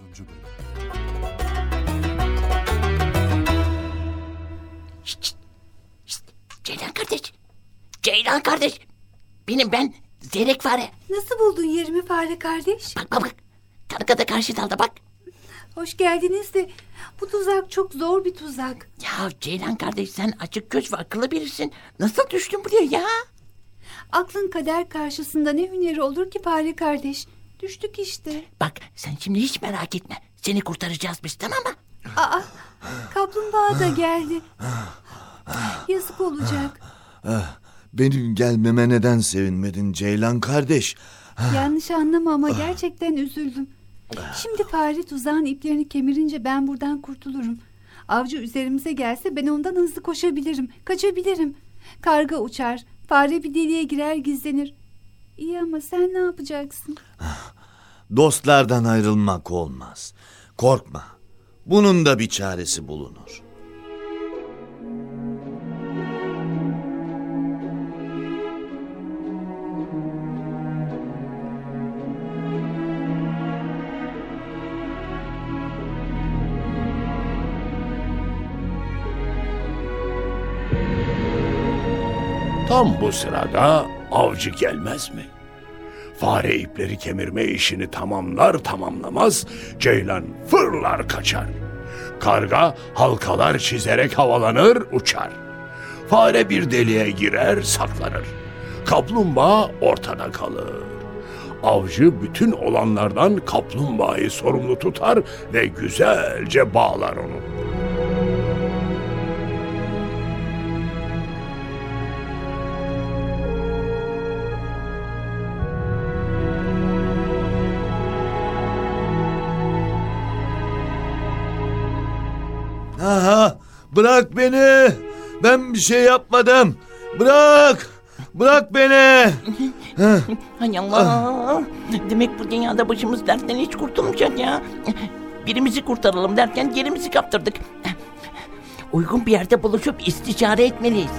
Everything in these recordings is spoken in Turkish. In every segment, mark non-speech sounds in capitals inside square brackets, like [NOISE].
Bölüm Şşt, şşt, şşt. Ceylan kardeş. Ceylan kardeş. Benim ben Zeyrek fare. Nasıl buldun yerimi fare kardeş? Bak bak bak. Kargada karşı dalda bak. Hoş geldiniz de bu tuzak çok zor bir tuzak. Ya Ceylan kardeş sen açık göz ve akıllı birisin. Nasıl düştün buraya ya? Aklın kader karşısında ne hüneri olur ki fare kardeş? Düştük işte. Bak sen şimdi hiç merak etme. Seni kurtaracağız biz tamam mı? Aa, kaplumbağa da geldi. Yazık olacak. Benim gelmeme neden sevinmedin Ceylan kardeş? Yanlış anlama ama gerçekten üzüldüm. Şimdi fare tuzağın iplerini kemirince ben buradan kurtulurum. Avcı üzerimize gelse ben ondan hızlı koşabilirim, kaçabilirim. Karga uçar, fare bir deliğe girer gizlenir. İyi ama sen ne yapacaksın? Dostlardan ayrılmak olmaz. Korkma. Bunun da bir çaresi bulunur. Tam bu sırada avcı gelmez mi? Fare ipleri kemirme işini tamamlar tamamlamaz ceylan fırlar kaçar. Karga halkalar çizerek havalanır uçar. Fare bir deliğe girer saklanır. Kaplumbağa ortada kalır. Avcı bütün olanlardan kaplumbağayı sorumlu tutar ve güzelce bağlar onu. Bırak beni. Ben bir şey yapmadım. Bırak. Bırak beni. Hay Allah. Demek bu dünyada başımız dertten hiç kurtulmayacak ya. Birimizi kurtaralım derken yerimizi kaptırdık. Uygun bir yerde buluşup istişare etmeliyiz.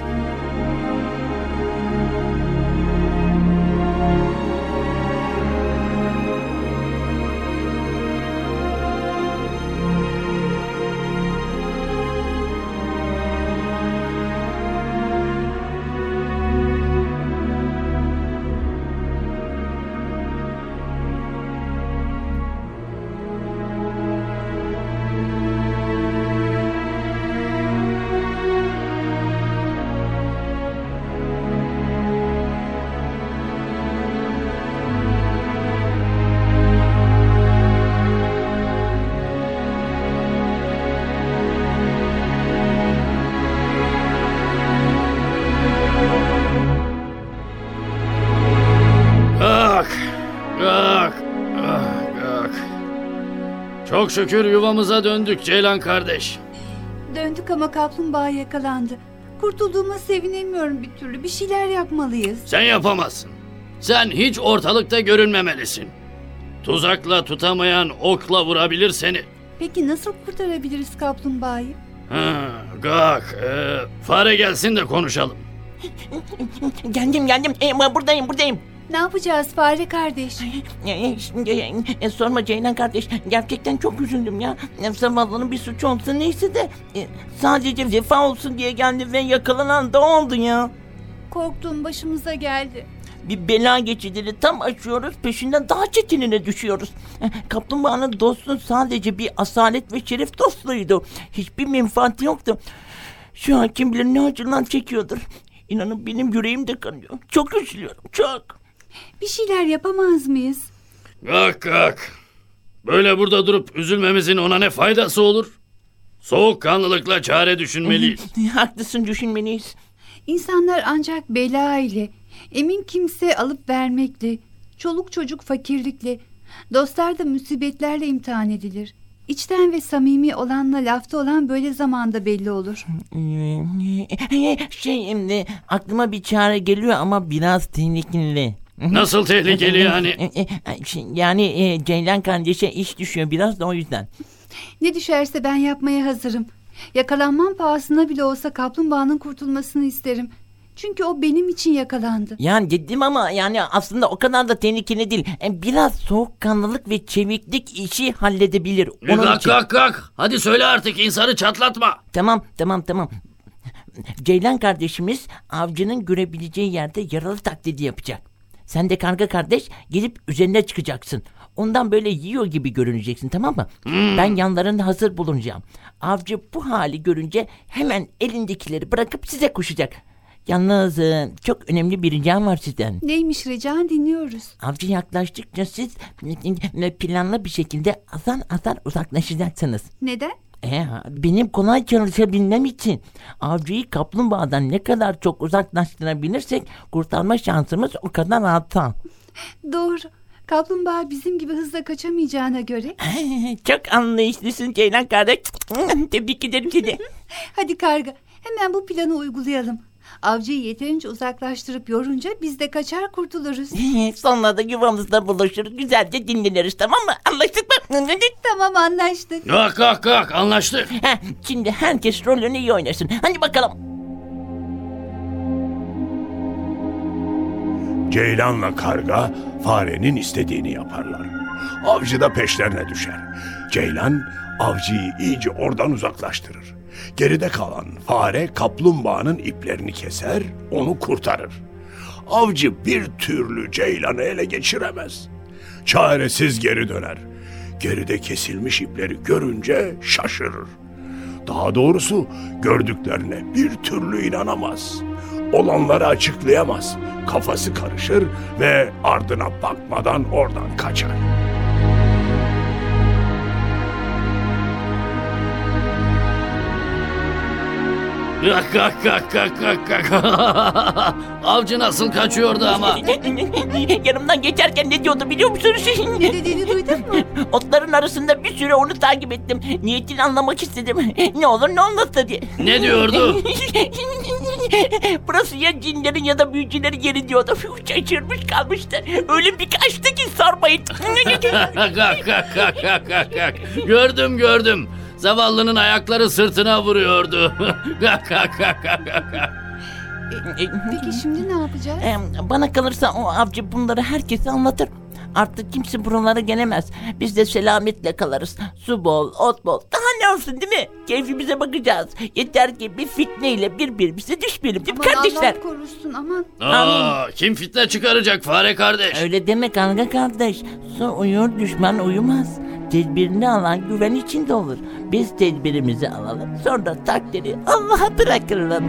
Çok şükür yuvamıza döndük Ceylan kardeş. Döndük ama kaplumbağa yakalandı. Kurtulduğuma sevinemiyorum bir türlü. Bir şeyler yapmalıyız. Sen yapamazsın. Sen hiç ortalıkta görünmemelisin. Tuzakla tutamayan okla vurabilir seni. Peki nasıl kurtarabiliriz kaplumbağayı? Ha, gak, e, fare gelsin de konuşalım. Geldim geldim. E, buradayım buradayım. Ne yapacağız fare kardeş? E, şimdi, e, sorma Ceylan kardeş. Gerçekten çok üzüldüm ya. E, Zavallının bir suçu olsa neyse de e, sadece vefa olsun diye geldi ve yakalanan da oldu ya. Korktuğum başımıza geldi. Bir bela geçidini tam açıyoruz peşinden daha çetinine düşüyoruz. E, Kaplumbağanın dostu sadece bir asalet ve şeref dostluğuydu. Hiçbir menfaati yoktu. Şu an kim bilir ne acılar çekiyordur. İnanın benim yüreğim de kanıyor. Çok üzülüyorum çok. Bir şeyler yapamaz mıyız? Gak gak. Böyle burada durup üzülmemizin ona ne faydası olur? Soğukkanlılıkla çare düşünmeliyiz. Haklısın düşünmeliyiz. İnsanlar ancak bela ile, emin kimse alıp vermekle, çoluk çocuk fakirlikle, dostlar da musibetlerle imtihan edilir. İçten ve samimi olanla lafta olan böyle zamanda belli olur. Ee, Şey şimdi aklıma bir çare geliyor ama biraz tehlikeli. Nasıl tehlikeli yani? E, e, şey, Yani e, Ceylan kardeşe iş düşüyor biraz da o yüzden. Ne düşerse ben yapmaya hazırım. Yakalanmam pahasına bile olsa kaplumbağanın kurtulmasını isterim. Çünkü o benim için yakalandı. Yani dedim ama yani aslında o kadar da tehlikeli değil. E, Biraz soğukkanlılık ve çeviklik işi halledebilir. Onun Kalk için. kalk kalk. Hadi söyle artık insanı çatlatma. Tamam tamam tamam. Ceylan kardeşimiz avcının görebileceği yerde yaralı taklidi yapacak. Sen de karga kardeş gelip üzerine çıkacaksın. Ondan böyle yiyor gibi görüneceksin tamam mı? Ben yanlarında hazır bulunacağım. Avcı bu hali görünce hemen elindekileri bırakıp size koşacak. Yalnız çok önemli bir ricam var sizden. Neymiş Recan dinliyoruz. Avcı yaklaştıkça siz planlı bir şekilde azar azar uzaklaşacaksınız. Neden? E, benim kolay çalışabilmem için avcıyı kaplumbağadan ne kadar çok uzaklaştırabilirsek kurtarma şansımız o kadar artar. Doğru. Kaplumbağa bizim gibi hızla kaçamayacağına göre [LAUGHS] çok anlayışlısın Ceylan kardeş. Tebrik ederim seni. hadi karga hemen bu planı uygulayalım. Avcıyı yeterince uzaklaştırıp yorunca biz de kaçar kurtuluruz. [LAUGHS] Sonra da yuvamızda buluşur. Güzelce dinleniriz tamam mı? Anlaştık mı? [LAUGHS] tamam anlaştık. Kalk kalk kalk anlaştık. Şimdi herkes rolünü iyi oynasın. Hadi bakalım. Ceylanla karga farenin istediğini yaparlar. Avcı da peşlerine düşer. Ceylan avcıyı iyice oradan uzaklaştırır. Geride kalan fare kaplumbağanın iplerini keser, onu kurtarır. Avcı bir türlü ceylanı ele geçiremez. Çaresiz geri döner. Geride kesilmiş ipleri görünce şaşırır. Daha doğrusu gördüklerine bir türlü inanamaz. Olanları açıklayamaz. Kafası karışır ve ardına bakmadan oradan kaçar. Kalk kalk kalk kalk kalk kalk. [LAUGHS] Avcı nasıl kaçıyordu ama. [LAUGHS] Yanımdan geçerken ne diyordu biliyor musunuz? [LAUGHS] Ne dediğini duydun mu? Otların arasında bir süre onu takip ettim. Niyetini anlamak istedim. Ne olur ne olmazsa diye. Ne diyordu? Burası ya cinlerin ya da büyücülerin yeri diyordu. Şaşırmış kalmıştı. Öyle bir kaçtı ki sormayın. kalk kalk kalk kalk kalk. Gördüm gördüm. Zavallının ayakları sırtına vuruyordu. [LAUGHS] Peki şimdi ne yapacağız? Em, Bana kalırsa o avcı bunları herkese anlatır. Artık kimse buralara gelemez. Biz de selametle kalırız. Su bol, ot bol. Daha ne olsun değil mi? Keyfimize bakacağız. Yeter ki bir fitneyle birbirimize düşmeyelim değil mi Aman kardeşler? Allah korusun aman. Aa, kim fitne çıkaracak fare kardeş? Öyle deme kanka kardeş. Su uyur düşman uyumaz. Tedbirini alan güven içinde olur. Biz tedbirimizi alalım. Sonra takdiri Allah'a bırakırız.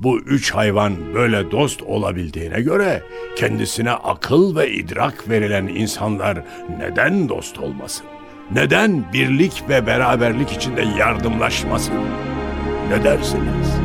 Bu üç hayvan böyle dost olabildiğine göre kendisine akıl ve idrak verilen insanlar neden dost olmasın? Neden birlik ve beraberlik içinde yardımlaşmasın? Ne dersiniz?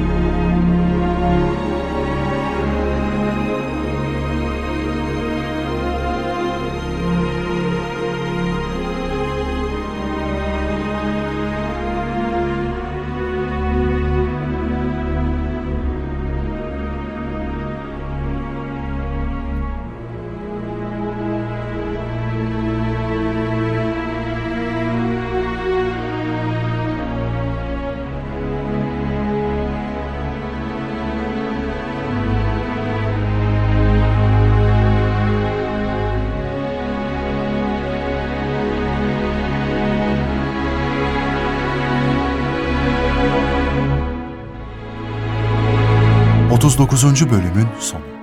Otuz dokuzuncu bölümün sonu.